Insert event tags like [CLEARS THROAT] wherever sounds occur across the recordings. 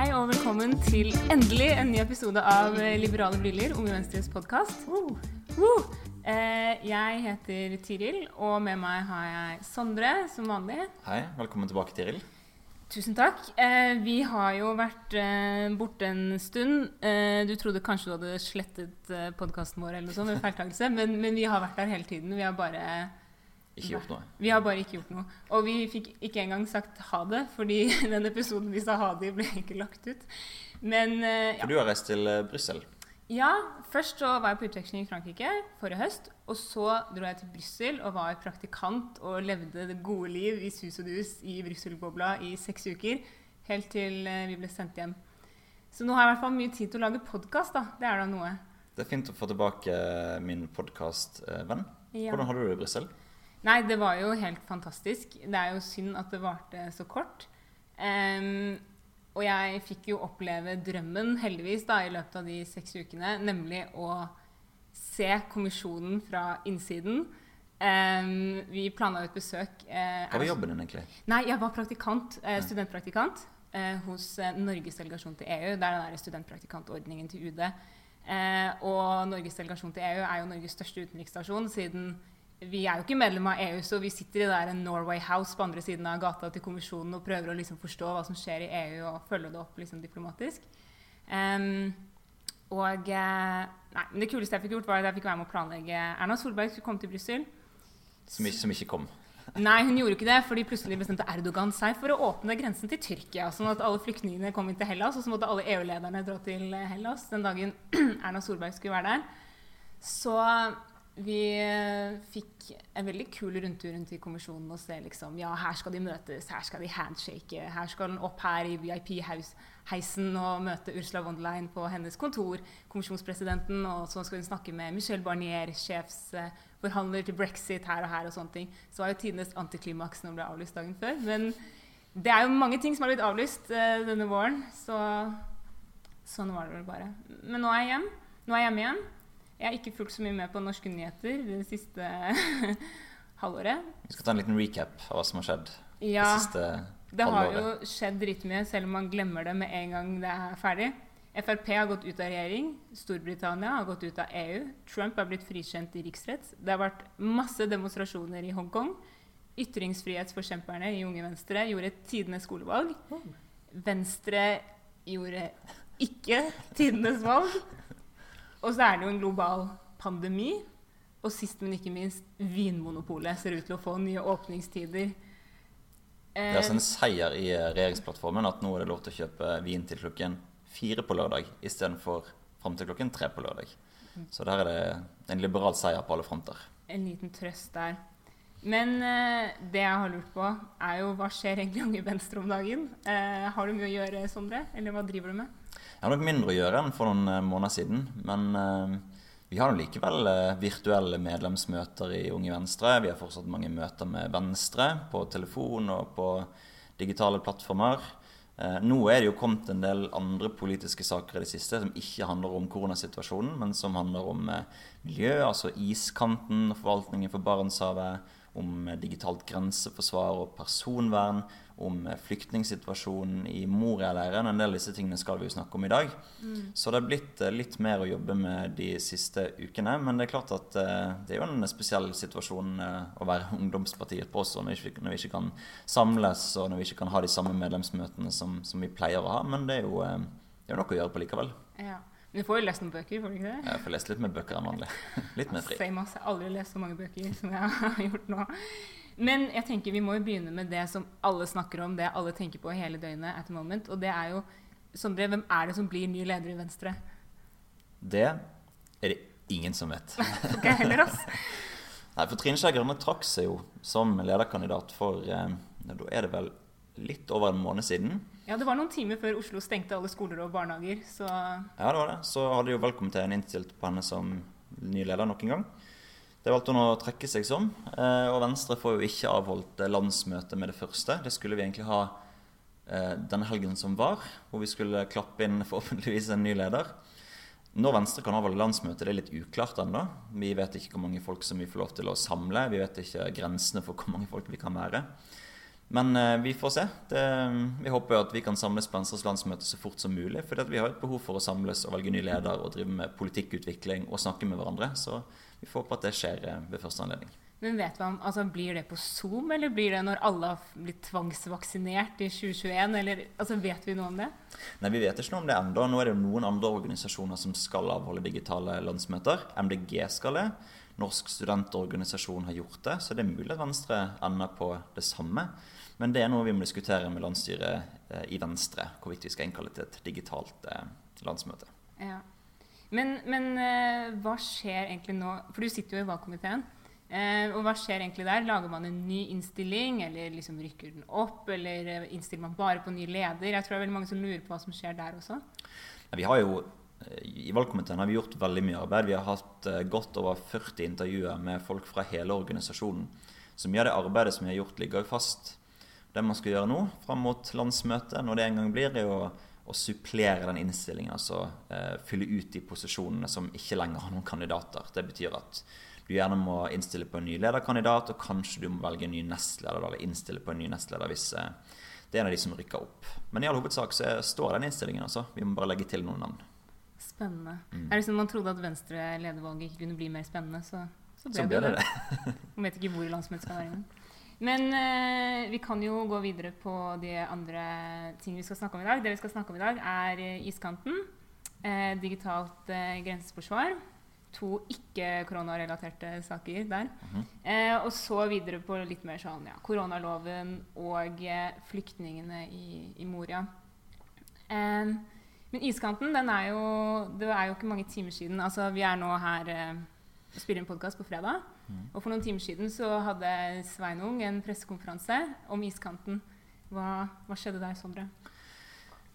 Hei og velkommen til endelig en ny episode av Liberale briller, Unge Venstres podkast. Eh, jeg heter Tiril, og med meg har jeg Sondre som vanlig. Hei, velkommen tilbake, Tiril. Tusen takk. Eh, vi har jo vært eh, borte en stund. Eh, du trodde kanskje du hadde slettet eh, podkasten vår, eller noe sånt, ved feiltakelse, men, men vi har vært der hele tiden. Vi har bare Ikke gjort noe. Vi har bare ikke gjort noe. Og vi fikk ikke engang sagt ha det, fordi [LAUGHS] den episoden vi sa ha det i, ble ikke lagt ut. Men eh, ja. For du har reist til eh, Brussel. ja, først så var jeg på utveksling i Frankrike forrige høst. Og så dro jeg til Brussel og var praktikant og levde det gode liv i sus og dus i Brussel-bobla i seks uker. Helt til eh, vi ble sendt hjem. Så nå har jeg i hvert fall mye tid til å lage podkast, da. Det er da noe. Det er fint å få tilbake min podkastvenn. Ja. Hvordan har du det i Brussel? Nei, det var jo helt fantastisk. Det er jo synd at det varte så kort. Um, og jeg fikk jo oppleve drømmen, heldigvis, da, i løpet av de seks ukene. Nemlig å se kommisjonen fra innsiden. Um, vi planla et besøk uh, Hva var jobben din, egentlig? Nei, jeg var praktikant, uh, studentpraktikant uh, hos Norges delegasjon til EU. Det er den der studentpraktikantordningen til UD. Og Norges delegasjon til EU er jo Norges største utenriksstasjon, siden vi er jo ikke medlem av EU, så vi sitter i det der Norway House på andre siden av gata til kommisjonen og prøver å liksom forstå hva som skjer i EU, og følge det opp liksom diplomatisk. Um, og eh, nei, men det kuleste jeg fikk gjort, var at jeg fikk være med å planlegge Erna Solberg skulle komme til Brussel. Som som ikke kom. [LAUGHS] Nei, hun gjorde ikke det, fordi plutselig bestemte Erdogan seg for å åpne grensen til Tyrkia. Sånn at alle flyktningene kom inn til Hellas, og så måtte alle EU-lederne dra til Hellas den dagen [CLEARS THROAT] Erna Solberg skulle være der. Så vi eh, fikk en veldig kul rundtur rundt i kommisjonen og se liksom Ja, her skal de møtes, her skal de handshake, her skal den opp her i VIP-heisen og møte Ursula von der Leyen på hennes kontor, kommisjonspresidenten, og så skal hun snakke med Michel Barnier, sjefsforhandler til brexit her og her og sånne ting. Så var jo tidenes antiklimaks når det ble avlyst dagen før. Men det er jo mange ting som har blitt avlyst eh, denne våren, så sånn var det vel bare. Men nå er jeg hjem. Nå er jeg hjemme igjen. Jeg har ikke fulgt så mye med på norske nyheter det siste [LAUGHS] halvåret. Vi skal ta en liten recap av hva som har skjedd Ja, det siste halvåret. det har jo skjedd dritmye, selv om man glemmer det med en gang det er ferdig. Frp har gått ut av regjering. Storbritannia har gått ut av EU. Trump er blitt frikjent i riksrett. Det har vært masse demonstrasjoner i Hongkong. Ytringsfrihetsforkjemperne i Unge Venstre gjorde tidenes skolevalg. Venstre gjorde ikke tidenes valg. Og så er det jo en global pandemi. Og sist, men ikke minst, Vinmonopolet ser ut til å få nye åpningstider. Det er altså en seier i eh, regjeringsplattformen at nå er det lov til å kjøpe vin til klokken fire på lørdag istedenfor fram til klokken tre på lørdag. Så der er det en liberal seier på alle fronter. en liten trøst der. Men eh, det jeg har lurt på, er jo hva skjer egentlig i Unge Venstre om dagen? Eh, har du mye å gjøre, Sondre? Eller hva driver du med? Jeg har nok mindre å gjøre enn for noen eh, måneder siden, men eh, vi har jo likevel eh, virtuelle medlemsmøter i Unge Venstre. Vi har fortsatt mange møter med Venstre på telefon og på digitale plattformer. Nå er det jo kommet en del andre politiske saker i det siste som ikke handler om koronasituasjonen, men som handler om miljø, altså iskanten, forvaltningen for Barentshavet, om digitalt grenseforsvar og personvern, om eh, flyktningsituasjonen i Moria-leiren. En del av disse tingene skal vi jo snakke om i dag. Så det er blitt eh, litt mer å jobbe med de siste ukene. Men det er klart at eh, det er jo en spesiell situasjon å være [LAUGHS] ungdomspartiet på også, når vi, ikke, når vi ikke kan samles og når vi ikke kan ha de samme medlemsmøtene som, som vi pleier å ha. Men det er jo, det er noe å gjøre på likevel. Ja. Men du får jo lest noen bøker, får du ikke det? Jeg får lest litt mer bøker enn vanlig. [LAUGHS] Litt mer fri. Same ass. Jeg har aldri lest så mange bøker som jeg [LAUGHS] har gjort nå. Men jeg tenker vi må jo begynne med det som alle snakker om, det alle tenker på hele døgnet at the moment. Og det er jo Sondre, hvem er det som blir ny leder i Venstre? Det er det ingen som vet. [LAUGHS] Ikke heller, ass. [LAUGHS] Nei, for Trine Skei Grønne trakk seg jo som lederkandidat for eh, Da er det vel litt over en måned siden. Ja, det var noen timer før Oslo stengte alle skoler og barnehager, så Ja, det var det. Så hadde jo valgkomiteen innstilt på henne som ny leder nok en gang. Det valgte hun å trekke seg som. eh, Og Venstre får jo ikke avholdt eh, landsmøte med det første. Det skulle vi egentlig ha eh, denne helgen som var, hvor vi skulle klappe inn forhåpentligvis en ny leder. Når Venstre kan avholde landsmøte, det er litt uklart ennå. Vi vet ikke hvor mange folk som vi får lov til å samle. Vi vet ikke grensene for hvor mange folk vi kan være. Men vi får se. Det, vi håper jo at vi kan samles på Venstres landsmøte så fort som mulig. For vi har et behov for å samles og velge ny leder og drive med politikkutvikling og snakke med hverandre. Så vi får håpe at det skjer eh, ved første anledning. Men vet man, altså Blir det på Zoom, eller blir det når alle har blitt tvangsvaksinert i 2021? Eller, altså Vet vi noe om det? Nei, Vi vet ikke noe om det ennå. Nå er det jo noen andre organisasjoner som skal avholde digitale landsmøter. MDG skal det. Norsk studentorganisasjon har gjort det. Så det er mulig at Venstre ender på det samme. Men det er noe vi må diskutere med landsstyret eh, i Venstre, hvorvidt vi skal innkalle til et digitalt eh, landsmøte. Ja. Men, men eh, hva skjer egentlig nå? For du sitter jo i valgkomiteen. Eh, og hva skjer egentlig der? Lager man en ny innstilling, eller liksom rykker den opp? Eller eh, innstiller man bare på ny leder? Jeg tror det er veldig mange som lurer på hva som skjer der også. Vi har jo i valgkomiteen har vi gjort veldig mye arbeid. Vi har hatt godt over 40 intervjuer med folk fra hele organisasjonen. Så mye av det arbeidet som vi har gjort, ligger jo fast. Det man skal gjøre nå, fram mot landsmøtet, når det en gang blir, er å, å supplere den innstillingen. Altså eh, fylle ut de posisjonene som ikke lenger har noen kandidater. Det betyr at du gjerne må innstille på en ny lederkandidat, og kanskje du må velge en ny nestleder, eller innstille på en ny nestleder hvis eh, det er en av de som rykker opp. Men i all hovedsak så står den innstillingen, altså. Vi må bare legge til noen navn. Spennende. Mm. Er det sånn Man trodde at Venstre-ledervalget ikke kunne bli mer spennende, så, så ble, så ble det. det. Man vet ikke hvor landsmøtet skal være engang. Men eh, vi kan jo gå videre på de andre tingene vi skal snakke om i dag. Det vi skal snakke om i dag, er eh, iskanten, eh, digitalt eh, grenseforsvar. To ikke-koronarelaterte saker der. Mm -hmm. og så videre på litt mer sånn ja, koronaloven og eh, flyktningene i, i Moria. men iskanten, den er jo Det er jo ikke mange timer siden. Altså, vi er nå her og spiller en podkast på fredag. Mm. Og for noen timer siden så hadde Sveinung en pressekonferanse om iskanten. Hva, hva skjedde der, Sondre?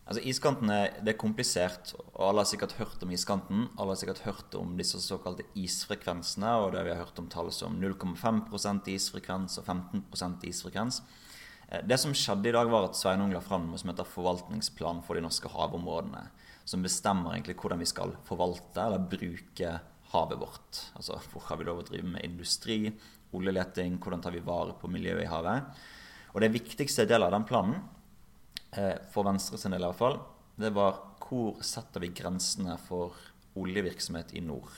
Altså Iskanten er, det er komplisert, og alle har sikkert hørt om iskanten. Alle har sikkert hørt om disse såkalte isfrekvensene, og det vi har hørt om tall som 0,5% isfrekvens og 15% isfrekvens. Eh, det som skjedde i dag, var at Sveinung la fram noe som heter forvaltningsplan for de norske havområdene. Som bestemmer egentlig hvordan vi skal forvalte eller bruke havet vårt. Altså hvor har vi lov å drive med industri, oljeleting, hvordan tar vi vare på miljøet i havet. Og det viktigste del av den planen, eh, for Venstre sin del i hvert fall, det var hvor setter vi grensene for oljevirksomhet i nord.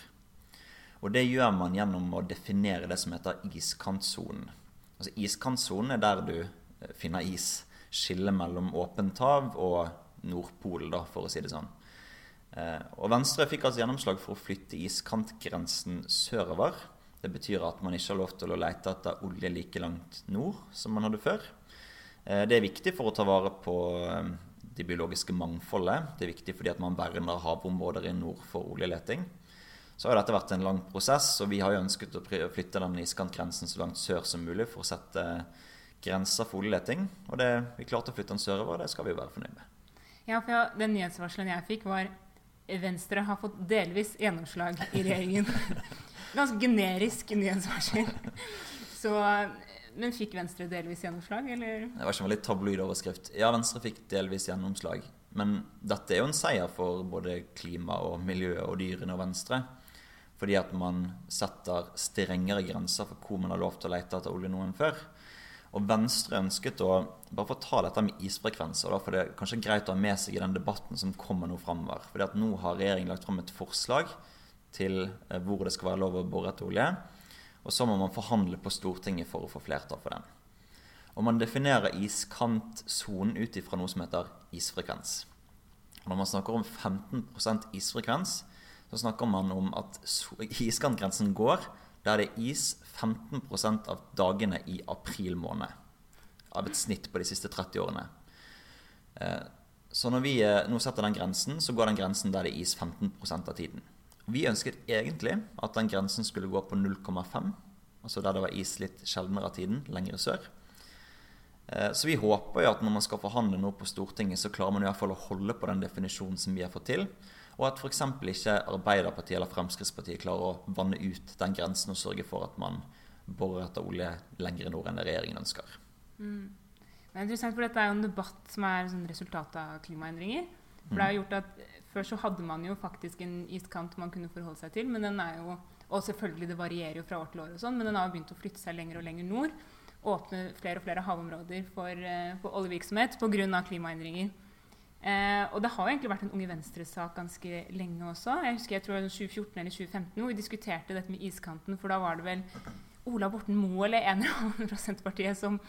Og det gjør man gjennom å definere det som heter iskantsonen. Altså Iskantsonen er der du eh, finner is. Skillet mellom åpent hav og Nordpolen, for å si det sånn. Eh, og Venstre fikk altså gjennomslag for å flytte iskantgrensen sørover. Det betyr at man ikke har lov til å lete etter olje like langt nord som man hadde før. Eh, det er viktig for å ta vare på eh, det biologiske mangfoldet. Det er viktig fordi at man verner havområder i nord for oljeleting. Så har dette vært en lang prosess, og vi har jo ønsket å flytte den iskantgrensen så langt sør som mulig for å sette grenser for oljeleting. Og det, vi klarte å flytte den sørover, og det skal vi jo være fornøyd med. Ja, for Den nyhetsvarselen jeg fikk, var Venstre har fått delvis gjennomslag i regjeringen. [LAUGHS] Ganske generisk nyhetsvarsel. Så, men fikk Venstre delvis gjennomslag, eller? Det var ikke en veldig tabloid overskrift. Ja, Venstre fikk delvis gjennomslag. Men dette er jo en seier for både klima og miljø og dyrene og Venstre. Fordi at man setter strengere grenser for hvor man har lov til å lete etter olje nå enn før. Og Venstre ønsket å bare få ta dette med isfrekvenser, da, for det er kanskje greit å ha med seg i den debatten som kommer nå framover. Fordi at nå har regjeringen lagt fram et forslag til eh, hvor det skal være lov å bore etter olje. Og så må man forhandle på Stortinget for å få flertall for den. Og man definerer iskantsonen ut ifra noe som heter isfrekvens. Og når man snakker om 15% isfrekvens, så snakker man om at [LAUGHS] iskantgrensen går der det er is 15% av dagene i april måned. Av et snitt på de siste 30 årene. Eh, så når vi eh, nå setter den grensen, så går den grensen der det er is 15% av tiden. Vi ønsket egentlig at den grensen skulle gå på 0,5, altså der det var is litt sjeldnere av tiden, lengre sør. Eh, så vi håper jo at når man skal forhandle noe på Stortinget, så klarer man i hvert fall å holde på den definisjonen som vi har fått til. Og at f.eks. ikke Arbeiderpartiet eller Fremskrittspartiet klarer å vanne ut den grensen og sørge for at man borer etter olje lenger nord enn det regjeringen ønsker. Mm. Det er interessant, for Dette er jo en debatt som er sånn resultatet av klimaendringer. For det har gjort at Før så hadde man jo faktisk en iskant man kunne forholde seg til. men den er jo, Og selvfølgelig, det varierer jo fra år til år, og sånn, men den har begynt å flytte seg lenger og lenger nord. åpne flere og flere havområder for, eh, for oljevirksomhet pga. klimaendringer. Eh, og det har jo egentlig vært en Unge Venstre-sak ganske lenge også. Jeg husker jeg tror det var 2014 eller 2015 hvor vi diskuterte dette med iskanten. For da var det vel Ola Borten Moe eller en eller annen fra Senterpartiet som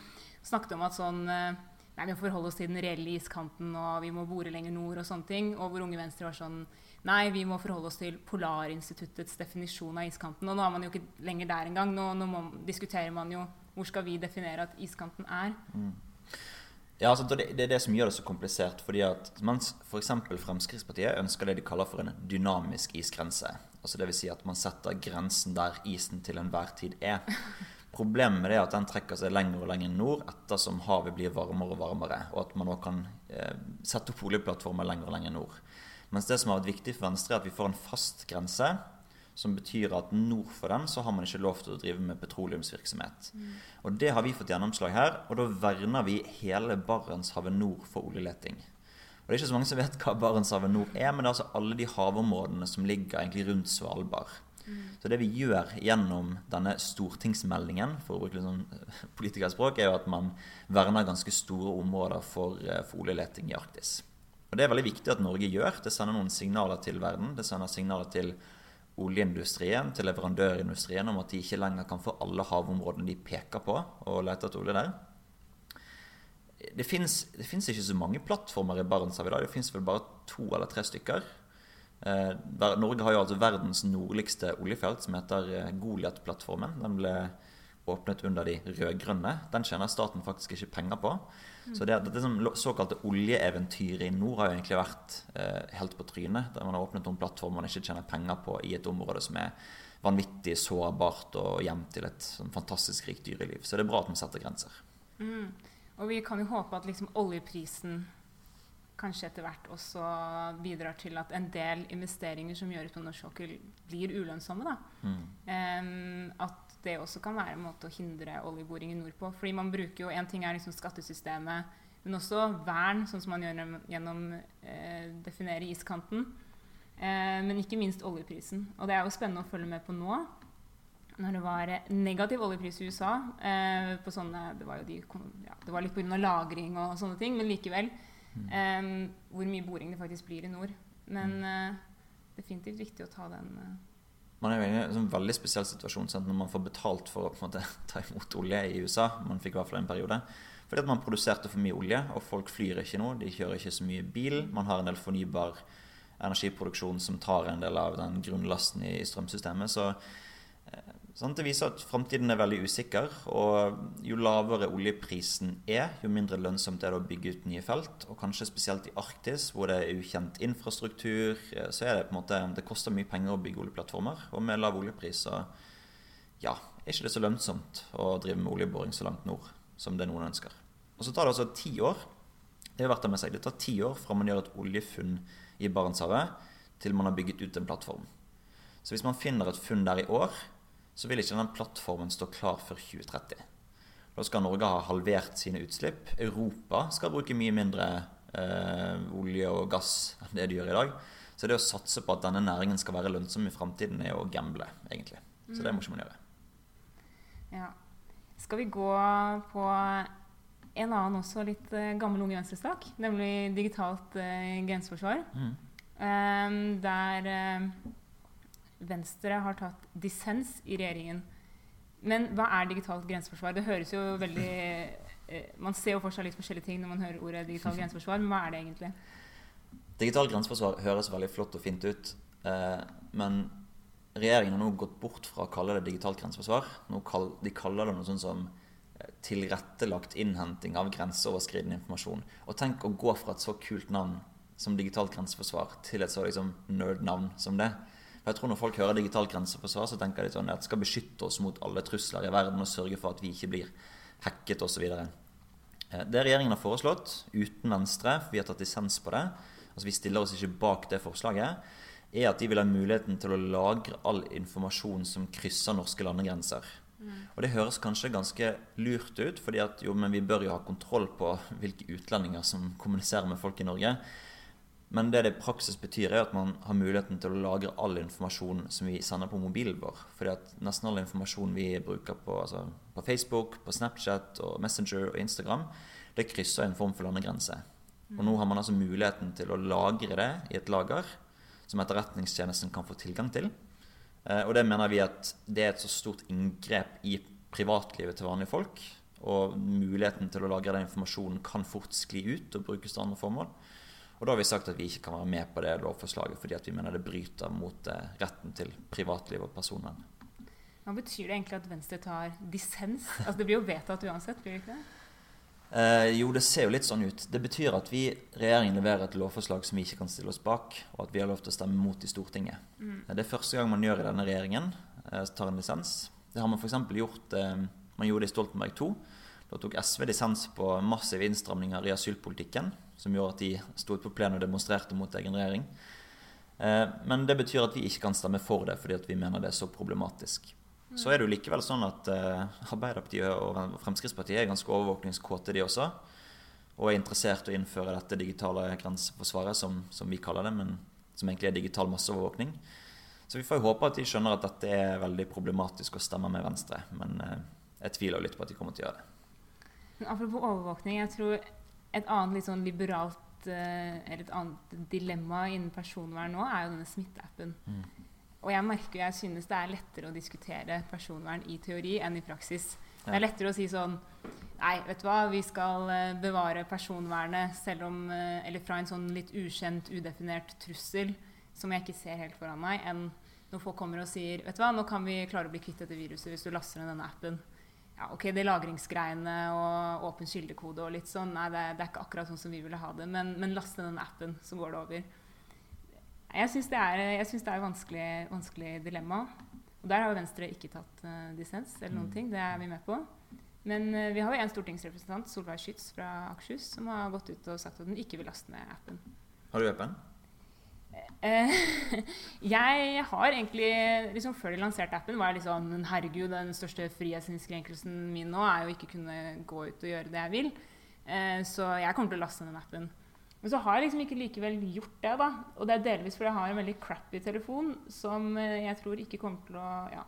snakket om at sånn eh, Nei, vi må forholde oss til den reelle iskanten, og vi må bore lenger nord og sånne ting. Og hvor Unge Venstre var sånn Nei, vi må forholde oss til Polarinstituttets definisjon av iskanten. Og nå er man jo ikke lenger der engang. Nå, nå må, diskuterer man jo hvor skal vi definere at iskanten er. Mm. Ja, altså det, det, er det som gjør det så komplisert. fordi at Mens f.eks. Fremskrittspartiet ønsker det de kaller for en dynamisk isgrense. Altså Dvs. Si at man setter grensen der isen til enhver tid er. [LAUGHS] Problemet med det er at den trekker seg lenger og lenger nord ettersom havet blir varmere og varmere, og at man òg kan eh, sette opp oljeplattformer lenger og lenger nord. Mens det som har vært viktig for Venstre, er at vi får en fast grense som betyr at nord for den så har man ikke lov til å drive med petroleumsvirksomhet. Mm. Og Det har vi fått gjennomslag her, og da verner vi hele Barentshavet nord for oljeleting. Og Det er ikke så mange som vet hva Barentshavet nord er, men det er altså alle de havområdene som ligger egentlig rundt Svalbard. Mm. Så det vi gjør gjennom denne stortingsmeldingen, for å bruke litt sånn eh, politikerspråk, er jo at man verner ganske store områder for, eh, for oljeleting i Arktis. Og Det er veldig viktig at Norge gjør. Det sender noen signaler til verden. Det sender signaler til oljeindustrien, til leverandørindustrien, om at de ikke lenger kan få alle havområdene de peker på, og lete etter olje der. Det fins ikke så mange plattformer i Barentshavet i dag. Det fins vel bare to eller tre stykker. Eh, Norge har jo altså verdens nordligste oljefelt, som heter eh, Goliat-plattformen. Den ble åpnet under de rød-grønne. Den tjener staten faktisk ikke penger på. Så det, det, det såkalte oljeeventyret i nord har jo egentlig vært eh, helt på trynet. Der man har åpnet noen plattformer man ikke tjener penger på i et område som er vanvittig sårbart og hjem til et sånn fantastisk rikt dyreliv. Så det er bra at man setter grenser. Mm. Og vi kan jo håpe at liksom oljeprisen kanskje etter hvert også bidrar til at en del investeringer som gjøres på norsk sokkel, blir ulønnsomme. Mm. Um, at det også kan være en måte å hindre oljeboring i nord på. Fordi man bruker jo, En ting er liksom skattesystemet, men også vern, sånn som man gjør gjennom eh, definere iskanten. Eh, men ikke minst oljeprisen. Og det er jo spennende å følge med på nå. Når det var negativ oljepris i USA eh, på sånne, Det var jo de, ja, det var litt pga. lagring og sånne ting, men likevel. Eh, hvor mye boring det faktisk blir i nord. Men uh, definitivt viktig å ta den uh, man er jo i en sånn veldig spesiell situasjon sant? når man får betalt for å måte, [LAUGHS] ta imot olje i USA. Man fikk i hvert fall en periode. Fordi at man produserte for mye olje, og folk flyr ikke nå. De kjører ikke så mye bil. Man har en del fornybar energiproduksjon som tar en del av den grunnlasten i strømsystemet. Så Det viser at framtiden er veldig usikker. Og jo lavere oljeprisen er, jo mindre lønnsomt er det å bygge ut nye felt. Og kanskje spesielt i Arktis, hvor det er ukjent infrastruktur, eh, så er det på en måte Det koster mye penger å bygge oljeplattformer. Og med lav oljepris så ja, er ikke det så lønnsomt å drive med oljeboring så langt nord som det noen ønsker. Og så tar det altså ti år. Det er verdt å med seg. Det tar ti år fra man gjør et oljefunn i Barentshavet, til man har bygget ut en plattform. Så hvis man finner et funn der i år, så vil ikke den plattformen stå klar før 2030. Da skal Norge ha halvert sine utslipp. Europa skal bruke mye mindre eh, olje og gass enn det de gjør i dag. Så det å satse på at denne næringen skal være lønnsom i framtiden, er å gamble, egentlig. Så det må ikke man gjøre. Ja. Skal vi gå på en annen også litt uh, gammel Unge Venstre-sak, nemlig digitalt eh, grenseforsvar. Mm. Um, der uh, Venstre har tatt dissens i regjeringen. Men hva er digitalt grenseforsvar? Det høres jo veldig [LAUGHS] eh, Man ser jo for seg litt forskjellige ting når man hører ordet digitalt grenseforsvar, men hva er det egentlig? Digitalt grenseforsvar høres veldig flott og fint ut, eh, men regjeringen har nå gått bort fra å kalle det digitalt grenseforsvar. De kaller det noe sånt som eh, tilrettelagt innhenting av grenseoverskridende informasjon. Og tenk å gå fra et så kult navn som digitalt grenseforsvar til et så liksom nerd-navn som det. For jeg tror Når folk hører digitalt grenseforsvar, så tenker de sånn at det skal beskytte oss mot alle trusler i verden og sørge for at vi ikke blir hacket osv. Eh, det regjeringen har foreslått, uten Venstre, for vi har tatt dissens på det, altså vi stiller oss ikke bak det forslaget, er at de vil ha muligheten til å lagre all informasjon som krysser norske landegrenser. Mm. Og Det høres kanskje ganske lurt ut, fordi at jo, men vi bør jo ha kontroll på hvilke utlendinger som kommuniserer med folk i Norge. Men det det i praksis betyr, er at man har muligheten til å lagre all informasjon som vi sender på mobilen vår. Fordi at nesten all informasjon vi bruker på, altså på Facebook, på Snapchat, og Messenger og Instagram, det krysser en form for landegrense. Og nå har man altså muligheten til å lagre det i et lager som Etterretningstjenesten kan få tilgang til. Eh, og det mener vi at det er et så stort inngrep i privatlivet til vanlige folk. Og muligheten til å lagre den informasjonen kan fort skli ut og brukes til andre formål. Og da har vi sagt at vi ikke kan være med på det lovforslaget fordi vi mener det bryter mot eh, retten til privatliv og personvern. Hva betyr det egentlig at Venstre tar dissens? Altså Det blir jo vedtatt uansett, blir det ikke det? Eh, jo, det ser jo litt sånn ut. Det betyr at vi, regjeringen leverer et lovforslag som vi ikke kan stille oss bak, og at vi har lov til å stemme mot i Stortinget. Mm. Det er første gang man gjør i denne regjeringen. Eh, tar en lisens. Det har man f.eks. gjort eh, Man gjorde det i Stoltenberg II. Da tok SV lisens på massive innstramninger i asylpolitikken, som gjorde at de sto på plenen og demonstrerte mot egen regjering. Eh, men det betyr at vi ikke kan stemme for det, fordi vi mener det er så problematisk. Så er det jo likevel sånn at uh, Arbeiderpartiet og Fremskrittspartiet er ganske overvåkningskåte, de også. Og er interessert i å innføre dette digitale grenseforsvaret, som, som, vi kaller det, men som egentlig er digital masseovervåkning. Så vi får jo håpe at de skjønner at dette er veldig problematisk å stemme med Venstre. Men uh, jeg tviler litt på at de kommer til å gjøre det. Apropos overvåkning, jeg tror et annet litt sånn liberalt uh, eller et annet dilemma innen personvern nå er jo denne smitteappen. Mm. Og jeg merker jeg synes det er lettere å diskutere personvern i teori enn i praksis. Det er lettere å si sånn Nei, vet du hva, vi skal eh, bevare personvernet selv om eh, Eller fra en sånn litt ukjent, udefinert trussel som jeg ikke ser helt foran meg, enn når folk kommer og sier Vet du hva, nå kan vi klare å bli kvitt dette viruset hvis du laster ned denne appen. Ja, ok, det lagringsgreiene og åpen kildekode og litt sånn, nei, det, det, er ikke akkurat sånn som vi ville ha det, men, men laste den appen, så går det over. Jeg syns det er et vanskelig, vanskelig, dilemma. Og der har jo Venstre ikke tatt uh, dissens eller noen mm. ting. Det er vi med på. Men uh, vi har jo en stortingsrepresentant, Solveig Schytz fra Akershus, som har gått ut og sagt at hun ikke vil laste ned appen. Har du appen? Uh, [LAUGHS] jeg har egentlig liksom Før de lanserte appen, var jeg sånn Herregud, den største frihetsinnskrenkelsen min nå er jo ikke kunne gå ut og gjøre det jeg vil. så jeg kommer til å laste ned den appen. Men så har jeg liksom ikke likevel gjort det. da. Og det er delvis fordi jeg har en veldig crappy telefon som eh, jeg tror ikke kommer til å ja,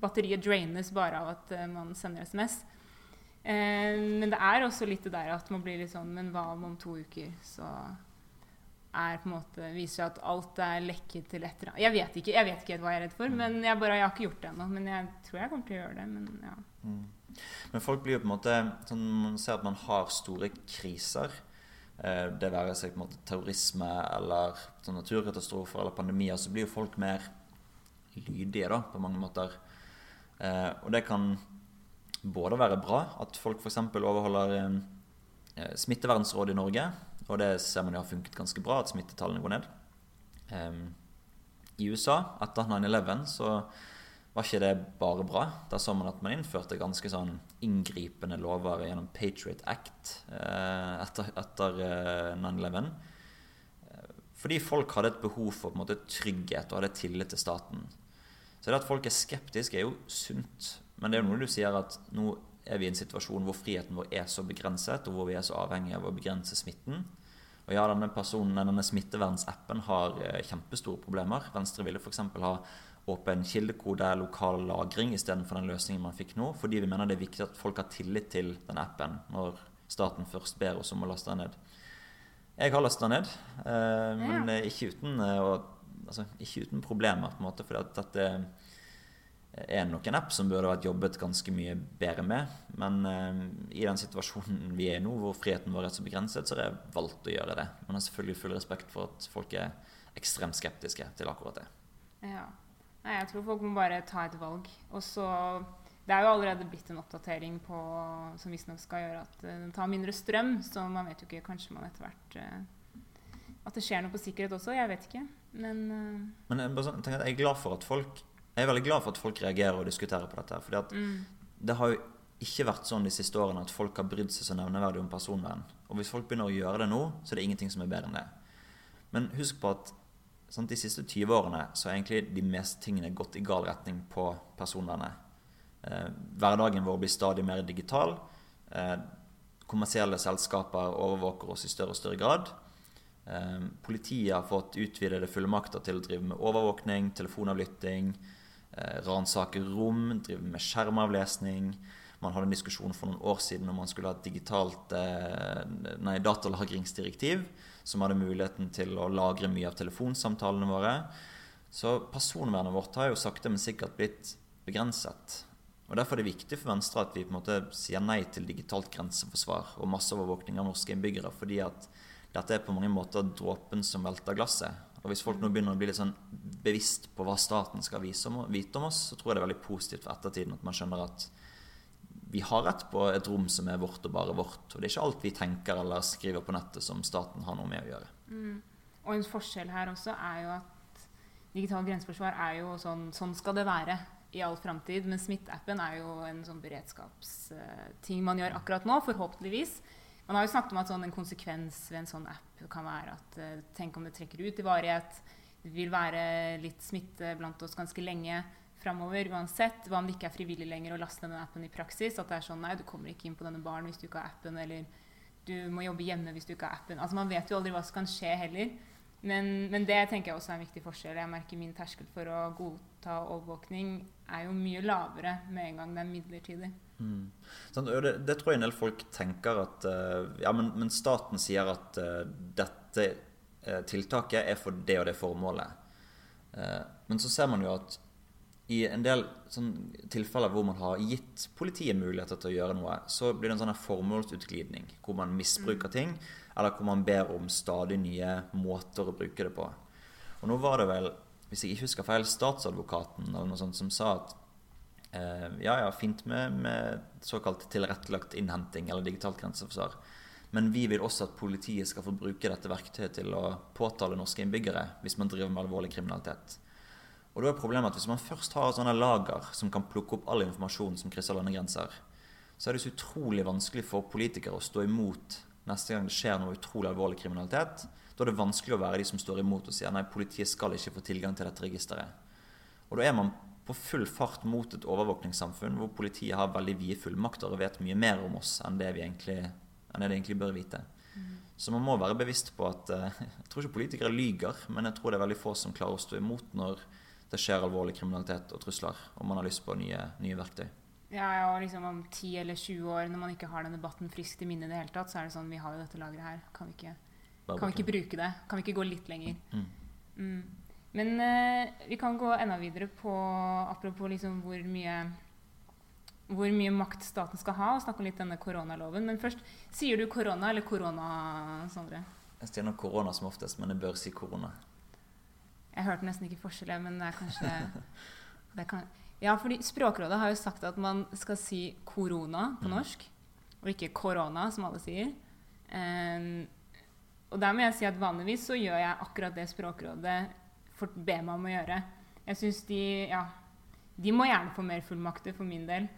Batteriet draines bare av at man sender SMS. Eh, men det er også litt det der at man blir litt sånn Men hva om om to uker så er på en måte, viser at alt er lekket til et eller annet Jeg vet ikke jeg vet ikke hva jeg er redd for, men jeg, bare, jeg har ikke gjort det ennå. Men jeg tror jeg kommer til å gjøre det. Men ja. Mm. Men folk blir jo på en måte sånn, Man ser at man har store kriser. Eh, det være seg på en måte terrorisme eller sånn naturkatastrofer eller pandemier, så blir jo folk mer lydige da, på mange måter. Eh, og det kan både være bra at folk f.eks. overholder eh, smittevernrådet i Norge. Og det ser man jo har funket ganske bra, at smittetallene går ned. I USA, etter 9-11, så var ikke det bare bra. Da så man at man innførte ganske sånn inngripende lover gjennom Patriot Act eh, etter, etter eh, 9-11. Fordi folk hadde et behov for måte, trygghet og hadde tillit til staten. Så det at folk er skeptiske, er jo sunt. Men det er jo noe du sier at nå er vi i en situasjon hvor friheten vår er så begrenset, og hvor vi er så avhengige av å begrense smitten. Og ja, denne personen, denne smittevernsappen har eh, kjempestore problemer. Venstre ville f.eks. ha åpen kildekode, lokal lagring istedenfor den løsningen man fikk nå. Fordi vi mener det er viktig at folk har tillit til den appen når staten først ber oss om å laste den ned. Jeg har lasta ned, eh, men ikke uten, eh, altså, ikke uten, problemer. på en måte, fordi at dette er nok en app som burde vært jobbet ganske mye bedre med. Men eh, i den situasjonen vi er i nå, hvor friheten vår er så begrenset, så har jeg valgt å gjøre det. Men har selvfølgelig full respekt for at folk er ekstremt skeptiske til akkurat det. Ja. Nei, jeg tror folk må bare ta et valg. Og så Det er jo allerede blitt en oppdatering på, som visstnok skal gjøre at uh, den tar mindre strøm. Så man vet jo ikke Kanskje man etter hvert uh, At det skjer noe på sikkerhet også. Jeg vet ikke. Men, eh. Men jeg, sånn, jeg, er glad for at folk Jeg er veldig glad for at folk reagerer og diskuterer på dette. For mm. det har jo ikke vært sånn de siste årene at folk har brydd seg så nevneverdig om personvern. Og hvis folk begynner å gjøre det nå, så er det ingenting som er bedre enn det. Men husk på at sånn, De siste 20 årene så har egentlig de meste tingene gått i gal retning på personvernet. Eh, hverdagen vår blir stadig mer digital. Eh, kommersielle selskaper overvåker oss i større og større grad. Eh, politiet har fått utvidede fullmakter til å drive med overvåkning, telefonavlytting, eh, ransake rom, driver med skjermavlesning. Man hadde en diskusjon for noen år siden om man skulle ha et digitalt eh, datalagringsdirektiv som hadde muligheten til å lagre mye av telefonsamtalene våre. Så personvernet vårt har jo sakte, men sikkert blitt begrenset. Og Derfor er det viktig for Venstre at vi på en måte sier nei til digitalt grenseforsvar og masseovervåkning av norske innbyggere. fordi at dette er på mange måter dråpen som velter glasset. Og Hvis folk nå begynner å bli litt sånn bevisst på hva staten skal vite om oss, så tror jeg det er veldig positivt for ettertiden at man skjønner at vi har rett på et rom som er vårt og bare vårt. Og det er ikke alt vi tenker eller skriver på nettet som staten har noe med å gjøre. Mm. Og en forskjell her også er jo at digital grenseforsvar er jo sånn Sånn skal det være i all framtid. Men Smitteappen er jo en sånn beredskapsting man gjør akkurat nå, forhåpentligvis. Man har jo snakket om at sånn en konsekvens ved en sånn app kan være at uh, tenk om det trekker ut i varighet. Det vil være litt smitte blant oss ganske lenge framover uansett. Hva om det ikke er frivillig lenger å laste denne appen i praksis? At det er sånn nei, du kommer ikke inn på denne baren hvis du ikke har appen, eller du må jobbe hjemme hvis du ikke har appen. Altså Man vet jo aldri hva som kan skje heller. Men, men, det tenker jeg også er en viktig forskjell. Jeg merker Min terskel for å godta overvåkning er jo mye lavere med en gang det er midlertidig. Mm. Sånn, det, det, tror jeg en del folk tenker at uh, Ja, men, men, staten sier at uh, dette uh, tiltaket er for det og det formålet. men så ser man jo at i en del sånn, tilfeller hvor man har gitt politiet muligheter til å gjøre noe, så blir det en sånn formålsutglidning hvor man misbruker mm. ting, eller hvor man ber om stadig nye måter å bruke det på. Og nå var det vel, hvis jeg ikke husker feil, statsadvokaten eller noe sånt som sa at Eh, ja, ja, fint med, med, såkalt tilrettelagt innhenting eller digitalt grenseforsvar. Men vi vil også at politiet skal få bruke dette verktøyet til å påtale norske innbyggere hvis man driver med alvorlig kriminalitet. Og da er problemet at Hvis man først har sånne lager som kan plukke opp all informasjon som krysser landegrenser, så er det så utrolig vanskelig for politikere å stå imot neste gang det skjer noe utrolig alvorlig kriminalitet. Da er det vanskelig å være de som står imot og sier nei, politiet skal ikke få tilgang til dette registeret. Og da er man på full fart mot et overvåkningssamfunn hvor politiet har veldig vide fullmakter og vet mye mer om oss enn det vi egentlig, enn det de egentlig bør vite. Mm. Så man må være bevisst på at uh, Jeg tror ikke politikere lyger, men jeg tror det er veldig få som klarer å stå imot når det skjer alvorlig kriminalitet og trusler, og man har lyst på nye, nye verktøy. Ja, og liksom Om 10 eller 20 år, når man ikke har den debatten friskt i minne, i det hele tatt, så er det sånn Vi har jo dette lageret her. Kan vi ikke, kan vi ikke bruke det? Kan vi ikke gå litt lenger? Mm. Mm. Men eh, vi kan gå enda videre på apropos liksom hvor mye hvor mye makt staten skal ha, og snakke om litt denne koronaloven. Men først, sier du korona eller korona, Sondre? Jeg sier nok korona som oftest, men jeg bør si korona. Jeg hørte nesten ikke forskjellen, men det er kanskje [LAUGHS] det kan, Ja, fordi Språkrådet har jo sagt at man skal si korona på mm. norsk, og ikke korona, som alle sier. Um, og der må jeg si at vanligvis så gjør jeg akkurat det Språkrådet be meg om å gjøre. Jeg syns de Ja, de må gjerne få mer fullmakter for min del.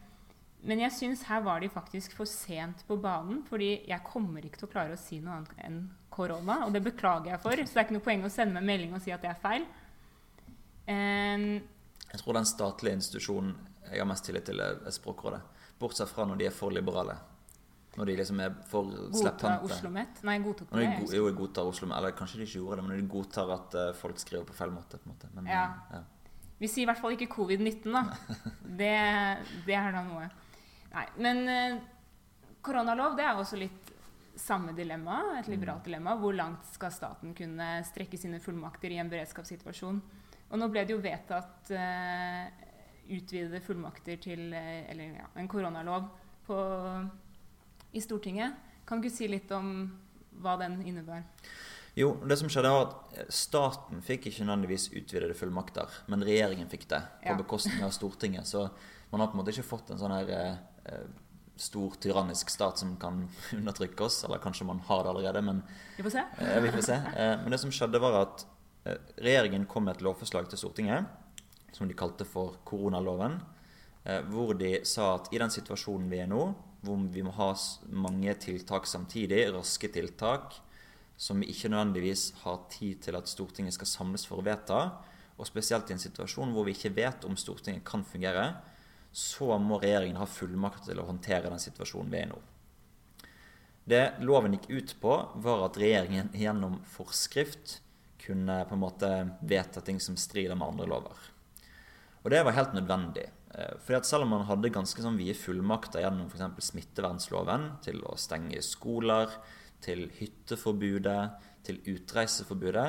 Men jeg syns her var de faktisk for sent på banen. fordi jeg kommer ikke til å klare å si noe annet enn korona. Og det beklager jeg for. Så det er ikke noe poeng å sende meg melding og si at det er feil. Um, jeg tror den statlige institusjonen jeg har mest tillit til, er Språkrådet. Bortsett fra når de er for liberale. Når de liksom er for slepphendte. Godtar OsloMet? Nei, godtok det. De, jo, jeg godtar Oslo Eller kanskje de ikke gjorde det, men de godtar at uh, folk skriver på feil måte. på en måte. Men, ja. Ja. Vi sier i hvert fall ikke covid-19, da. [LAUGHS] det, det, er da noe. Nei, men uh, koronalov det er også litt samme dilemma, et mm. liberalt dilemma. Hvor langt skal staten kunne strekke sine fullmakter i en beredskapssituasjon? Og nå ble det jo vedtatt utvidede fullmakter til Eller ja, en koronalov på i Stortinget. Kan du si litt om hva den innebærer? Jo, det som skjedde var at Staten fikk ikke nødvendigvis utvidede fullmakter, men regjeringen fikk det på ja. bekostning av Stortinget. Så man har på en måte ikke fått en sånn her eh, stor tyrannisk stat som kan [LAUGHS] undertrykke oss. Eller kanskje man har det allerede, men Vi får se. Eh, vi får se. Eh, men det som skjedde, var at eh, regjeringen kom med et lovforslag til Stortinget som de kalte for koronaloven. Eh, hvor de sa at i den situasjonen vi er nå, hvor vi må ha mange tiltak samtidig, raske tiltak, som vi ikke nødvendigvis har tid til at Stortinget skal samles for å vedta, og spesielt i en situasjon hvor vi ikke vet om Stortinget kan fungere, så må regjeringen ha fullmakt til å håndtere den situasjonen vi er i nå. Det loven gikk ut på, var at regjeringen gjennom forskrift kunne på en måte vedta ting som strider med andre lover. Og det var helt nødvendig. Eh, fordi at Selv om man hadde ganske sånn vide fullmakter gjennom f.eks. smittevernloven til å stenge skoler, til hytteforbudet, til utreiseforbudet,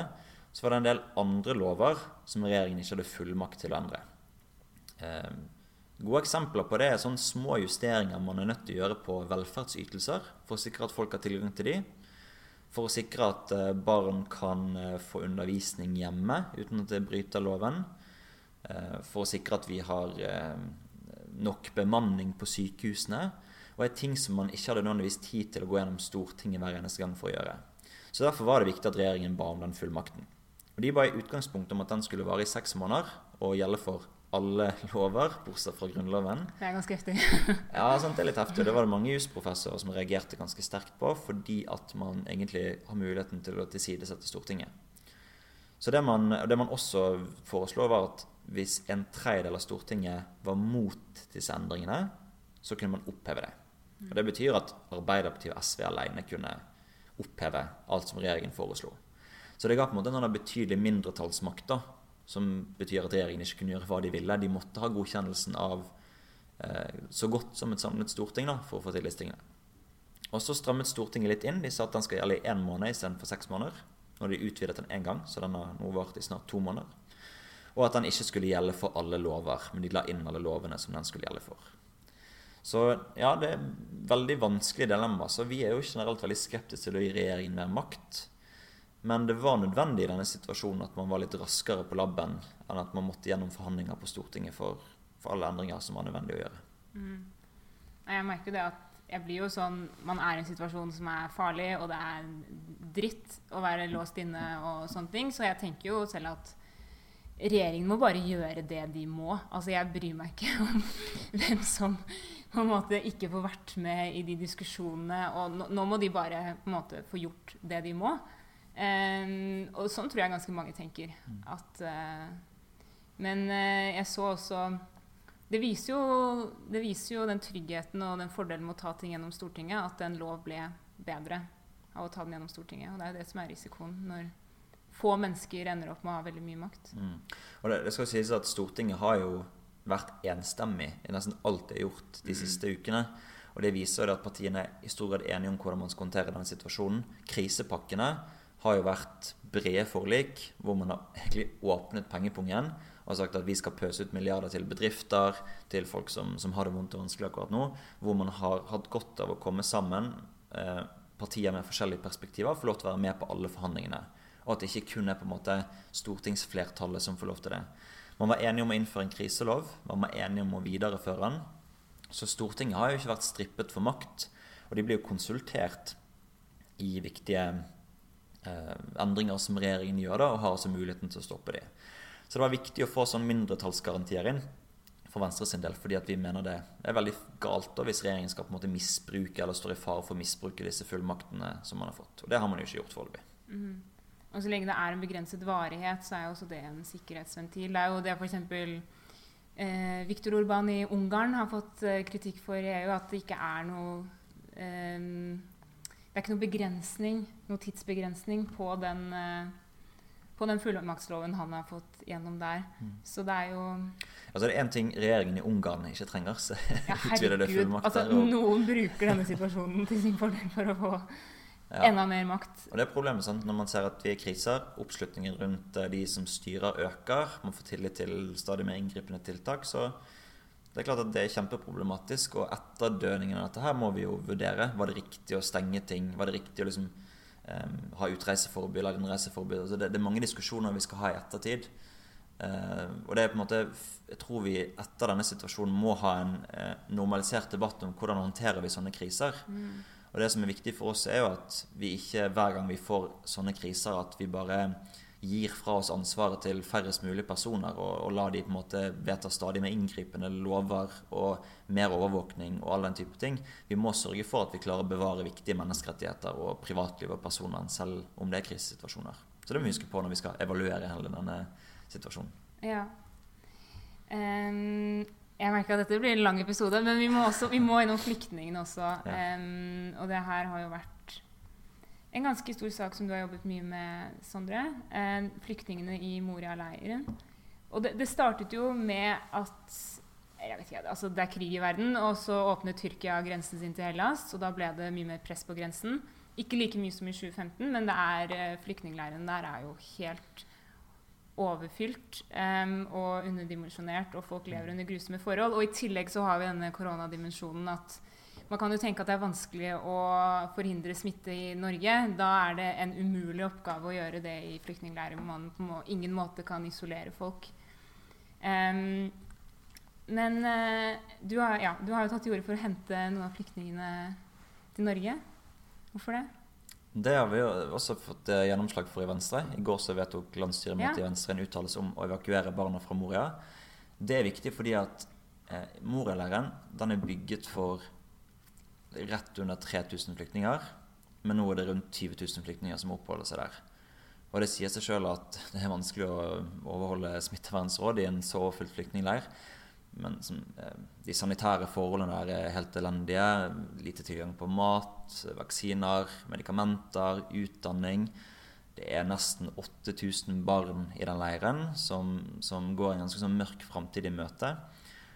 så var det en del andre lover som regjeringen ikke hadde fullmakt til å endre. Eh, gode eksempler på det er sånne små justeringer man er nødt til å gjøre på velferdsytelser for å sikre at folk har tilgang til de. For å sikre at eh, barn kan få undervisning hjemme uten at det bryter loven. Eh, for å sikre at vi har eh, nok bemanning på sykehusene. Og er ting som man ikke hadde nødvendigvis tid til å gå gjennom Stortinget hver eneste gang for å gjøre. Så Derfor var det viktig at regjeringen ba om den fullmakten. Og De ba i utgangspunktet om at den skulle vare i seks måneder og gjelde for alle lover, bortsett fra Grunnloven. Det er ganske heftig. [LAUGHS] ja, sant, det er litt heftig. Det var det mange jusprofessorer som reagerte ganske sterkt på, fordi at man egentlig har muligheten til å tilsidesette Stortinget. Så det man, det man også foreslo, var at hvis en tredjedel av Stortinget var mot disse endringene, så kunne man oppheve det. Og Det betyr at Arbeiderpartiet og SV alene kunne oppheve alt som regjeringen foreslo. Så det ga på en måte en betydelig mindretallsmakt, da, som betyr at regjeringen ikke kunne gjøre hva de ville. De måtte ha godkjennelsen av eh, så godt som et samlet storting da, for å få til disse tingene. Og så strammet Stortinget litt inn. De sa at den skal gjelde i én måned istedenfor seks måneder. Når de utvidet den én gang, så den har nå vart i snart to måneder og at den ikke skulle gjelde for alle lover, men de la inn alle lovene som den skulle gjelde for. Så ja, det er veldig vanskelig dilemma. Så vi er jo generelt veldig skeptiske til å gi regjeringen mer makt. Men det var nødvendig i denne situasjonen at man var litt raskere på labben enn at man måtte gjennom forhandlinger på Stortinget for, for alle endringer som var nødvendig å gjøre. Mm. Jeg merker det at jeg blir jo sånn Man er i en situasjon som er farlig, og det er dritt å være låst inne og sånne ting. Så jeg tenker jo selv at regjeringen må bare gjøre det de må. Altså, jeg bryr meg ikke [LAUGHS] om hvem som på en måte ikke får vært med i de diskusjonene. Og nå, nå må de bare på en måte få gjort det de må. Um, og sånn tror jeg ganske mange tenker. Mm. At, uh, men uh, jeg så også det viser, jo, det viser, jo, den tryggheten og den fordelen med å ta ting gjennom Stortinget, at en lov ble bedre av å ta den gjennom Stortinget. Og det er jo det som er risikoen når få mennesker ender opp med å ha veldig mye makt. Mm. Og det, det, skal sies at Stortinget har jo vært enstemmig i nesten alt det er gjort de mm. siste ukene. Og Det viser at partiene er i stor grad enige om hvordan man skal håndtere denne situasjonen. Krisepakkene har jo vært brede forlik, hvor man har egentlig åpnet pengepungen og sagt at vi skal pøse ut milliarder til bedrifter, til folk som, som har det vondt og vanskelig akkurat nå. Hvor man har hatt godt av å komme sammen, eh, partier med forskjellige perspektiver, få lov til å være med på alle forhandlingene og at det ikke kun er på en måte stortingsflertallet som får lov til det. Man var enige om å innføre en kriselov, man var enige om å videreføre den. Så Stortinget har jo ikke vært strippet for makt, og de blir jo konsultert i viktige endringer som regjeringen gjør, da, og har altså muligheten til å stoppe de. Så det var viktig å få sånn mindretallsgarantier inn for Venstre sin del, fordi at vi mener det er veldig galt da, hvis regjeringen skal på en måte misbruke eller står i fare for å misbruke disse fullmaktene som man har fått. Og det har man jo ikke gjort foreløpig. Mm. Og så lenge det er en begrenset varighet, så er jo også det en sikkerhetsventil. Det er jo det f.eks. Eh, Viktor Urban i Ungarn har fått eh, kritikk for i EU, at det ikke er noe eh, Det er ikke noe begrensning, noe tidsbegrensning på den, eh, på den fullmaktsloven han har fått gjennom der. Mm. Så det er jo Altså det er én ting regjeringen i Ungarn ikke trenger, så ja, [LAUGHS] utvider det fullmakter. Altså, og... Noen bruker denne situasjonen til sin fordel for å få ja. Enda mer makt. Og det er problemet sant? Når man ser at vi er i kriser, oppslutningen rundt eh, de som styrer, øker, man får tillit til stadig mer inngripende tiltak, så det er klart at det er kjempeproblematisk. Og etterdøningen av dette her må vi jo vurdere. Var det riktig å stenge ting? Var det riktig å liksom, um, ha utreiseforbud eller innreiseforbud? Altså det, det, er mange diskusjoner vi skal ha i ettertid. Uh, og det er på en måte Jeg tror vi etter denne situasjonen må ha en uh, normalisert debatt om hvordan håndterer vi sånne kriser. Mm. Og det som er viktig for oss, er jo at vi ikke hver gang vi får sånne kriser, at vi bare gir fra oss ansvaret til færrest mulig personer og, og lar de på en måte vedta stadig mer inngripende lover og mer overvåkning og all den type ting. Vi må sørge for at vi klarer å bevare viktige menneskerettigheter og privatliv og personvern selv om det er krisesituasjoner. Så det må vi huske på når vi skal evaluere hele denne situasjonen. Ja. Um, Jeg merker at dette blir en lang episode, men vi må, også, vi må innom flyktningene også. Ja. Um, og det her har jo vært en ganske stor sak som du har jobbet mye med, Sondre. Eh, flyktningene i Moria-leiren. Og det, det, startet jo med at ikke, altså Det er krig i verden, og så åpnet Tyrkia grensen sin til Hellas. Og da ble det mye mer press på grensen. Ikke like mye som i 2015, men det er, uh, flyktningleiren der er jo helt overfylt um, og underdimensjonert, og folk lever under grusomme forhold. Og i tillegg så har vi denne koronadimensjonen at man kan jo tenke at det er vanskelig å forhindre smitte i Norge. Da er det en umulig oppgave å gjøre det i flyktningleirer hvor man på ingen måte kan isolere folk. Um, men uh, du, har, ja, du har jo tatt til orde for å hente noen av flyktningene til Norge. Hvorfor det? Det har vi også fått eh, gjennomslag for i Venstre. I går så vedtok landsstyremøtet ja. i Venstre en uttalelse om å evakuere barna fra Moria. Det er viktig fordi at eh, Moria-leiren er bygget for rett under 3000 flyktninger. Men nå er det rundt 20 000 flyktninger som oppholder seg der. Og det sier seg sjøl at det er vanskelig å overholde smittevernråd i en så overfylt flyktningleir. Men som, eh, de sanitære forholdene der er helt elendige. Lite tilgang på mat, vaksiner, medikamenter, utdanning. Det er nesten 8000 barn i den leiren som, som går en ganske sånn mørk framtid i møte.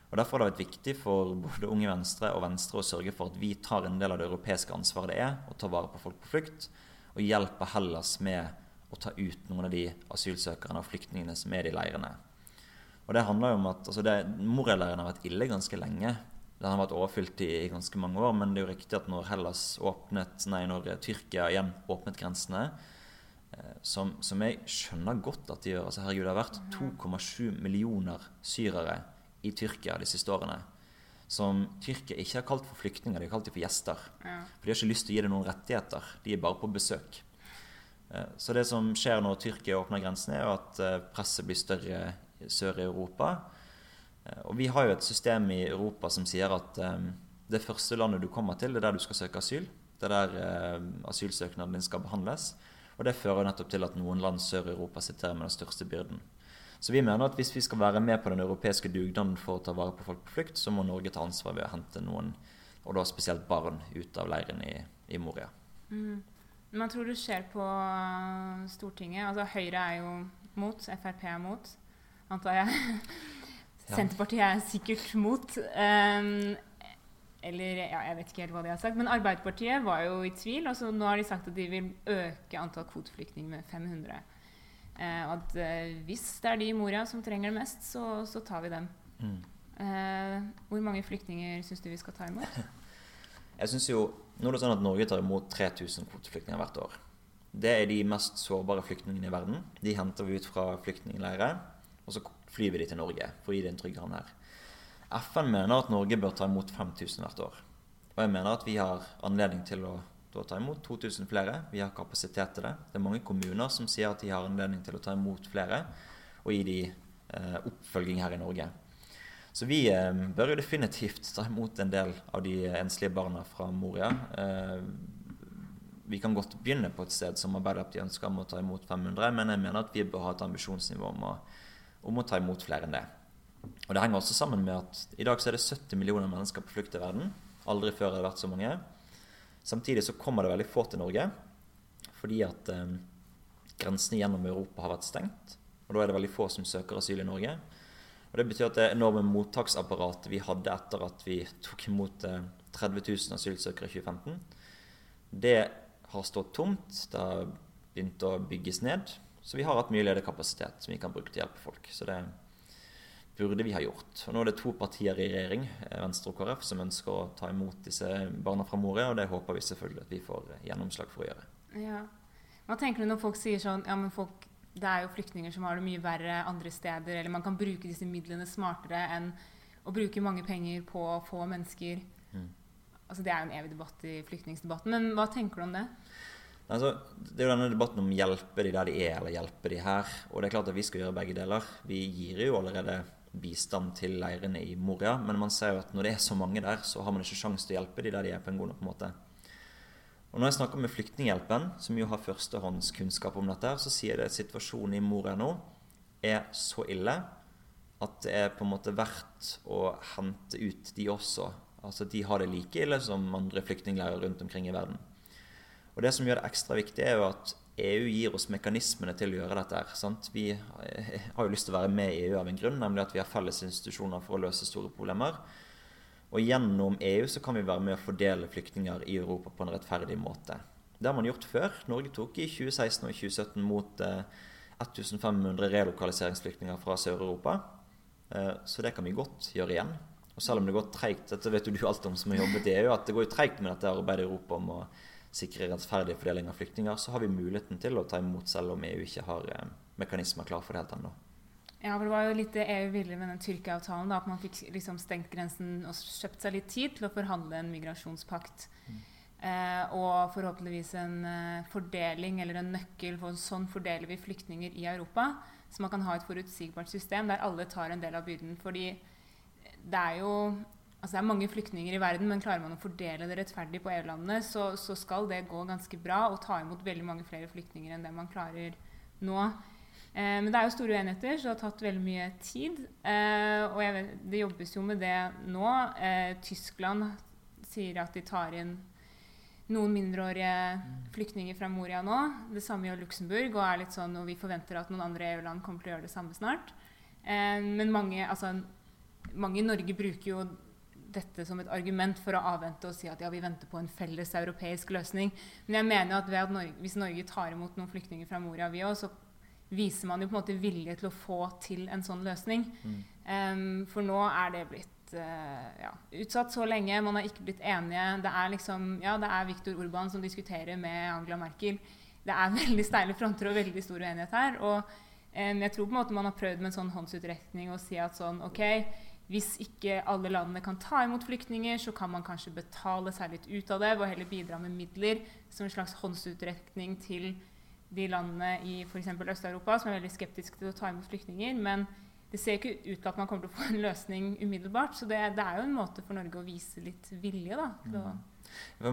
Og Derfor har det vært viktig for både Unge Venstre og Venstre å sørge for at vi tar en del av det europeiske ansvaret det er å ta vare på folk på flukt, og hjelpe Hellas med å ta ut noen av de asylsøkerne og flyktningene som er i leirene. Og det handler jo om at altså Moria-leiren har vært ille ganske lenge. Den har vært overfylt i, i, ganske mange år, men det er jo riktig at når Hellas åpnet, nei, når Tyrkia igjen åpnet grensene, eh, som, som, jeg skjønner godt at de gjør altså herregud, Det har vært 2,7 millioner syrere i Tyrkia de siste årene. Som Tyrkia ikke har kalt for flyktninger, de har kalt dem for gjester. Ja. For De har ikke lyst til å gi dem noen rettigheter, de er bare på besøk. Eh, så det som skjer når Tyrkia åpner grensene, er at eh, presset blir større sør i Europa. Eh, og vi har jo et system i Europa som sier at det første landet du kommer til, det er der du skal søke asyl. Det er der asylsøknaden din skal behandles. Og det fører nettopp til at noen land sør i Europa sitter med den største byrden. Så vi mener at hvis vi skal være med på den europeiske dugnaden for å ta vare på folk på flukt, så må Norge ta ansvar ved å hente noen, og da spesielt barn, ut av leiren i, i Moria. Mm. Man tror det skjer på Stortinget. Altså Høyre er jo mot, Frp er mot antar jeg. [LAUGHS] Senterpartiet er sikkert mot. Um, eller ja, jeg vet ikke helt hva de har sagt. Men Arbeiderpartiet var jo i tvil. Altså, nå har de sagt at de vil øke antall kvoteflyktninger med 500. Uh, at uh, hvis det er de i Moria som trenger det mest, så, så tar vi dem. Mm. Eh, hvor mange flyktninger syns du vi skal ta imot? [LAUGHS] jeg synes jo, Nå er det sånn at Norge tar imot 3000 kvoteflyktninger hvert år. Det er de mest sårbare flyktningene i verden. De henter vi ut fra flyktningleirer og så flyr vi de til Norge for å gi dem en trygg havn her. FN mener at Norge bør ta imot 5000 hvert år. Og jeg mener at vi har anledning til å ta imot 2000 flere. Vi har kapasitet til det. Det er mange kommuner som sier at de har anledning til å ta imot flere og gi de eh, oppfølging her i Norge. Så vi eh, bør jo definitivt ta imot en del av de enslige barna fra Moria. Eh, vi kan godt begynne på et sted som Arbeiderpartiet ønsker om å ta imot 500, men jeg mener at vi bør ha et ambisjonsnivå om å om å ta imot flere enn det. Og Det henger også sammen med at i dag så er det 70 millioner mennesker på flukt i verden. Aldri før har det vært så mange. Samtidig så kommer det veldig få til Norge fordi at eh, grensene gjennom Europa har vært stengt. Og da er det veldig få som søker asyl i Norge. Og Det betyr at det enorme mottaksapparatet vi hadde etter at vi tok imot eh, 30 000 asylsøkere i 2015, det har stått tomt. Det har begynt å bygges ned. Så vi har hatt mye ledig kapasitet som vi kan bruke til å hjelpe folk. Så det burde vi ha gjort. Og nå er det to partier i regjering, eh, Venstre og KrF, som ønsker å ta imot disse barna fra Moria, og det håper vi selvfølgelig at vi får gjennomslag for å gjøre. Ja. Hva tenker du når folk sier sånn ja, men folk, det er jo flyktninger som har det mye verre andre steder, eller man kan bruke disse midlene smartere enn å bruke mange penger på få mennesker. Mm. Altså, det er jo en evig debatt i flyktningsdebatten, men hva tenker du om det? Altså, det er jo denne debatten om hjelpe de der de er, eller hjelpe de her. Og det er klart at vi skal gjøre begge deler. Vi gir jo allerede bistand til leirene i Moria, men man ser jo at når det er så mange der, så har man ikke sjanse til å hjelpe de der de er på en god nok måte. Og når jeg snakker med Flyktninghjelpen, som jo har førstehåndskunnskap om dette, så sier det at situasjonen i Moria nå er så ille at det er på en måte verdt å hente ut de også. Altså De har det like ille som andre flyktningleirer rundt omkring i verden. Og Det som gjør det ekstra viktig, er jo at EU gir oss mekanismene til å gjøre dette. sant? Vi har jo lyst til å være med i EU av en grunn, nemlig at vi har felles institusjoner for å løse store problemer. Og gjennom EU så kan vi være med å fordele flyktninger i Europa på en rettferdig måte. Det har man gjort før. Norge tok i 2016 og 2017 mot eh, 1500 relokaliseringsflyktninger fra Sør-Europa. Eh, så det kan vi godt gjøre igjen. Og selv om det går treigt, dette vet du alt om som har jobbet i EU, at det går jo treigt med dette arbeidet i Europa om å sikre rettferdig fordeling av flyktninger, så har vi muligheten til å ta imot selv om EU ikke har eh, mekanismer klar for det helt ennå. Ja, for Det var jo litt det EU ville med den Tyrkia-avtalen. At man fikk liksom stengt grensen og kjøpt seg litt tid til å forhandle en migrasjonspakt. Mm. Eh, og forhåpentligvis en eh, fordeling eller en nøkkel for sånn fordeler vi flyktninger i Europa. Så man kan ha et forutsigbart system der alle tar en del av byrden. Fordi det er jo altså det er mange flyktninger i verden, men klarer man å fordele det rettferdig på EU-landene, så, så, skal det gå ganske bra å ta imot veldig mange flere flyktninger enn det man klarer nå. Eh, men det er jo store uenigheter, så det har tatt veldig mye tid. Eh, og vet, det jobbes jo med det nå. Eh, Tyskland sier at de tar inn noen mindreårige flyktninger fra Moria nå. Det samme gjør Luxembourg, og er litt sånn, og vi forventer at noen andre EU-land kommer til å gjøre det samme snart. Eh, men mange, altså, mange, i Norge bruker jo dette som et argument for å avvente og si at ja, vi venter på en felles europeisk løsning. Men jeg mener at, at Norge, hvis Norge tar imot noen flyktninger fra Moria, vi også, så viser man jo på en måte vilje til å få til en sånn løsning. Mm. Um, for nå er det blitt uh, ja, utsatt så lenge. Man har ikke blitt enige. Det er liksom, ja, det er Viktor Urban som diskuterer med Angela Merkel. Det er [LAUGHS] veldig steile fronter og veldig stor uenighet her. Og um, jeg tror på en måte man har prøvd med en sånn håndsutrekning å si at sånn OK, hvis ikke alle landene kan ta imot flyktninger, så kan man kanskje betale seg litt ut av det og heller bidra med midler som en slags håndsutrekning til de landene i f.eks. Øst-Europa som er veldig skeptiske til å ta imot flyktninger. Men det ser ikke ut til at man kommer til å få en løsning umiddelbart. Så det, det er jo en måte for Norge å vise litt vilje, da. til å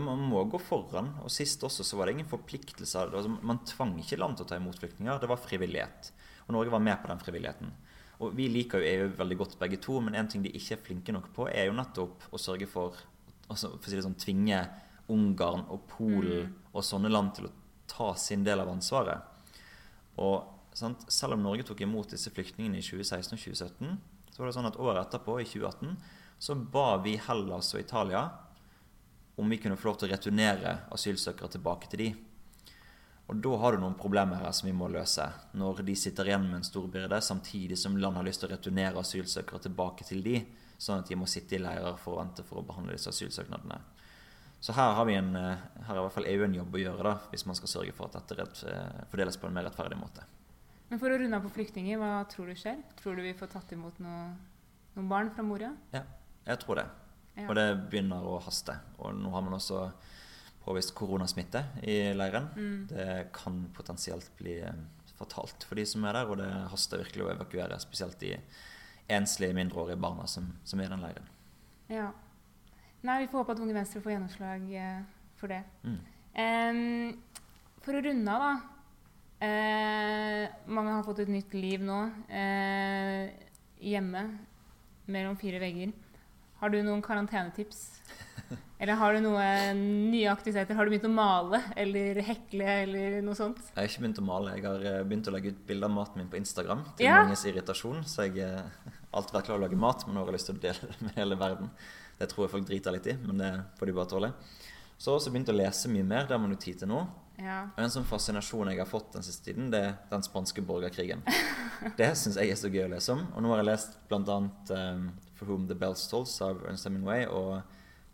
man må gå foran. og Sist også så var det ingen forpliktelser. Man tvang ikke land til å ta imot flyktninger. Det var frivillighet. Og Norge var med på den frivilligheten. Og Vi liker jo EU veldig godt begge to, men en ting de ikke er flinke nok på, er jo nettopp å sørge for altså, for å si det sånn, tvinge Ungarn og Polen mm. og sånne land til å ta sin del av ansvaret. Og Sant? Selv om Norge tok imot disse flyktningene i 2016 og 2017, så var det sånn at året etterpå, i 2018, så ba vi Hellas og Italia om vi kunne få lov til å returnere asylsøkere tilbake til de. Og da har du noen problemer her som vi må løse, når de sitter igjen med en stor byrde, samtidig som land har lyst til å returnere asylsøkere tilbake til de, sånn at de må sitte i leirer for å vente for å behandle disse asylsøknadene. Så her har vi en, eh, her er i hvert fall EU en jobb å gjøre da, hvis man skal sørge for at dette eh, fordeles på en mer rettferdig måte. Men for å runde av på flyktninger, hva tror du skjer? Tror du vi får tatt imot noe, noen barn fra Moria? Ja, jeg tror det. Ja. Og det begynner å haste. Og nå har man også påvist koronasmitte i leiren. Mm. Det kan potensielt bli eh, fatalt for de som er der, og det haster virkelig å evakuere, spesielt de enslige mindreårige barna som, som er i den leiren. Ja. Nei, vi får håpe at Unge Venstre får gjennomslag eh, for det. Mm. Um, for å runde av, da. Eh, mange har fått et nytt liv nå. Eh, hjemme mellom fire vegger. Har du noen karantenetips? Eller har du noen nye aktiviteter? Har du begynt å male eller hekle eller noe sånt? Jeg har ikke begynt å male. Jeg har eh, begynt å legge ut bilder av maten min på Instagram til ja. manges irritasjon. Så jeg har eh, alltid vært klar å lage mat, men nå har jeg lyst til å dele det med hele verden. Det tror jeg folk driter litt i, men det får de bare tåle. Så har jeg også begynt å lese mye mer. Det har man jo tid til nå. Ja. Og En sånn fascinasjon jeg har fått den siste tiden, det er den spanske borgerkrigen. [LAUGHS] det syns jeg er så gøy å lese om. Og nå har jeg lest bl.a. Um, For Whom The Bells Tolls av Ernst Hemingway og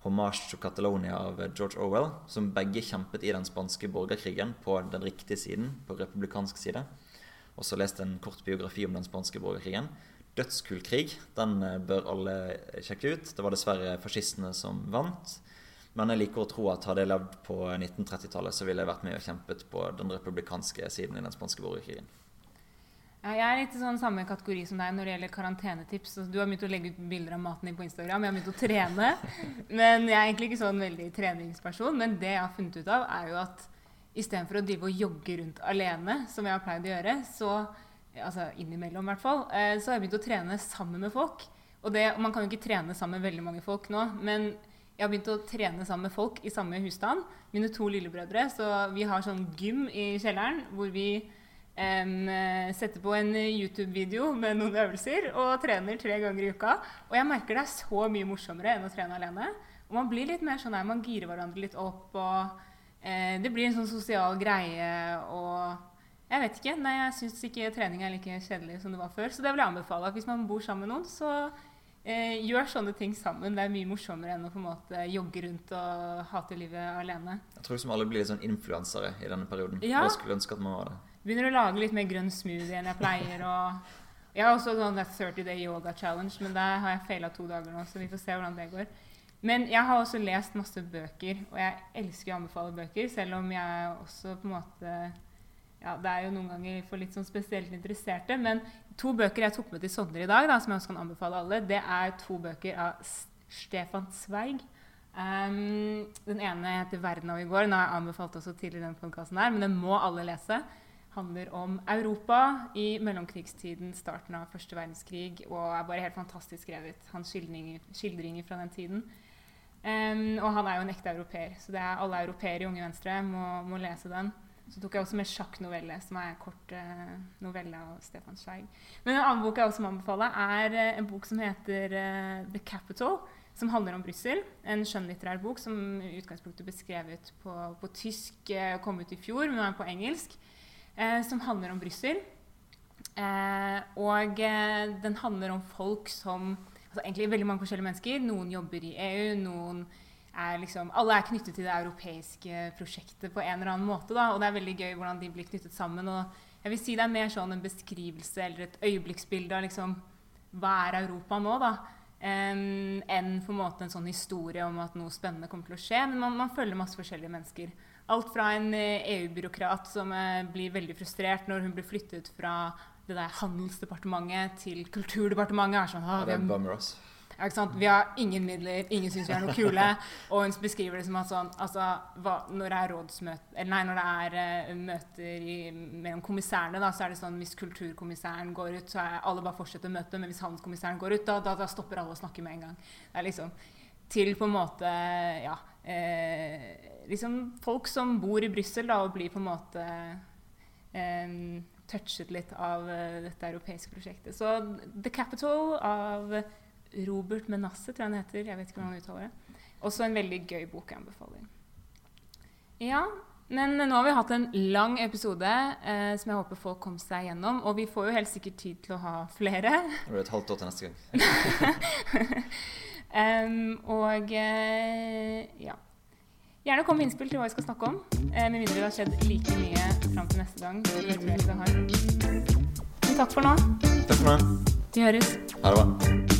Homage to Catalonia av George Orwell, som begge kjempet i den spanske borgerkrigen på den riktige siden, på republikansk side. Og så leste en kort biografi om den spanske borgerkrigen. Dødskul krig. Den eh, bør alle sjekke ut. Det var dessverre fascistene som vant. Men jeg liker å tro at hadde jeg levd på 1930-tallet, så ville jeg vært med og kjempet på den republikanske siden i den spanske borgerkrigen. Jeg er litt sånn samme kategori som deg når det gjelder karantenetips. Du har begynt å legge ut bilder av maten din på Instagram. Jeg har begynt å trene. Men jeg er egentlig ikke sånn veldig treningsperson. Men det jeg har funnet ut av, er jo at istedenfor å drive og jogge rundt alene, som jeg har pleid å gjøre, så altså innimellom i hvert fall, eh, så har jeg begynt å trene sammen med folk. Og det, Man kan jo ikke trene sammen med veldig mange folk nå, men jeg har begynt å trene sammen med folk i samme husstand. Mine to lillebrødre. Så vi har sånn gym i kjelleren hvor vi um, setter på en YouTube-video med noen øvelser og trener tre ganger i uka. Og jeg merker det er så mye morsommere enn å trene alene. Og man blir litt mer sånn her, man girer hverandre litt opp. og uh, Det blir en sånn sosial greie. og jeg vet ikke. Nei, jeg syns ikke trening er like kjedelig som det var før. Så det vil jeg anbefale. at Hvis man bor sammen med noen, så uh, gjør sånne ting sammen. Det er mye morsommere enn å på en måte jogge rundt og hate livet alene. Jeg tror som alle blir litt sånn influensere i denne perioden. Ja. Jeg skulle ønske at man var det. Begynner å lage litt mer grønn smoothie enn jeg pleier. og... Jeg har også sånn 30 Day Yoga Challenge, men der har jeg faila to dager nå. Så vi får se hvordan det går. Men jeg har også lest masse bøker, og jeg elsker å anbefale bøker. Selv om jeg også på en måte ja, Det er jo noen ganger for litt sånn spesielt interesserte. Men to bøker jeg tok med til Sondre i dag, da, som jeg også kan anbefale alle, det er to bøker av Stefan Zweig. Um, den ene heter 'Verden av i går'. Den har jeg anbefalt også tidligere i denne podkasten men den må alle lese. Handler om Europa i mellomkrigstiden, starten av første verdenskrig, og er bare helt fantastisk skrevet. Hans skildringer, skildringer fra den tiden. Um, og han er jo en ekte europeer, så det er alle europeere i Unge Venstre må, må lese den. Så tok jeg også med sjakknovelle, som er en kort uh, novelle av Stefan Scheig. Men en annen bok jeg også må anbefale, er uh, en bok som heter uh, The Capital. Som handler om Brussel. En skjønnlitterær bok som i utgangspunktet ble skrevet på, på tysk, kom ut i fjor, men nå er den på engelsk. Eh, som handler om Brussel. Eh, og den handler om folk som altså Egentlig veldig mange forskjellige mennesker. Noen jobber i EU, noen er liksom, alle er knyttet til det europeiske prosjektet på en eller annen måte. Da, og det er veldig gøy hvordan de blir knyttet sammen. og jeg vil si Det er mer sånn en beskrivelse eller et øyeblikksbilde av liksom, hva er Europa nå, da, um, enn på en måte en sånn historie om at noe spennende kommer til å skje. Men man, man følger masse forskjellige mennesker. Alt fra en EU-byråkrat eh, e som uh, blir veldig frustrert når hun blir flyttet fra det der handelsdepartementet til kulturdepartementet. Er sånn, ah, det er bummer, ass. Vi har ingen midler, ingen syns vi er noe kule. Og hun beskriver det som at sånn, altså, hva, når det er rådsmøte, nei, når det er uh, møter i, mellom kommissærene, da, så er det sånn hvis kulturkommissæren går ut, så er alle bare fortsetter møtet. Men hvis handelskommissæren går ut, da, da, da, stopper alle å snakke med en gang. Det er liksom til på en måte ja, eh, liksom folk som bor i Brussel og blir på en måte eh, touchet litt av uh, dette europeiske prosjektet. Så The Capital av Robert Menasse, tror jeg han heter. Jeg vet ikke hvordan han uttaler det. Også en veldig gøy bok jeg anbefaler. Ja, men nå har vi hatt en lang episode eh, som jeg håper folk kom seg gjennom. Og vi får jo helt sikkert tid til å ha flere. Det blir et halvt år til neste gang. [LAUGHS] um, og eh, ja. Gjerne kom med innspill til hva vi skal snakke om. Eh, med mindre det har skjedd like mye fram til neste gang. Det tror jeg ikke det har. Men takk for nå. Takk for nå. Vi høres. Ha det bra.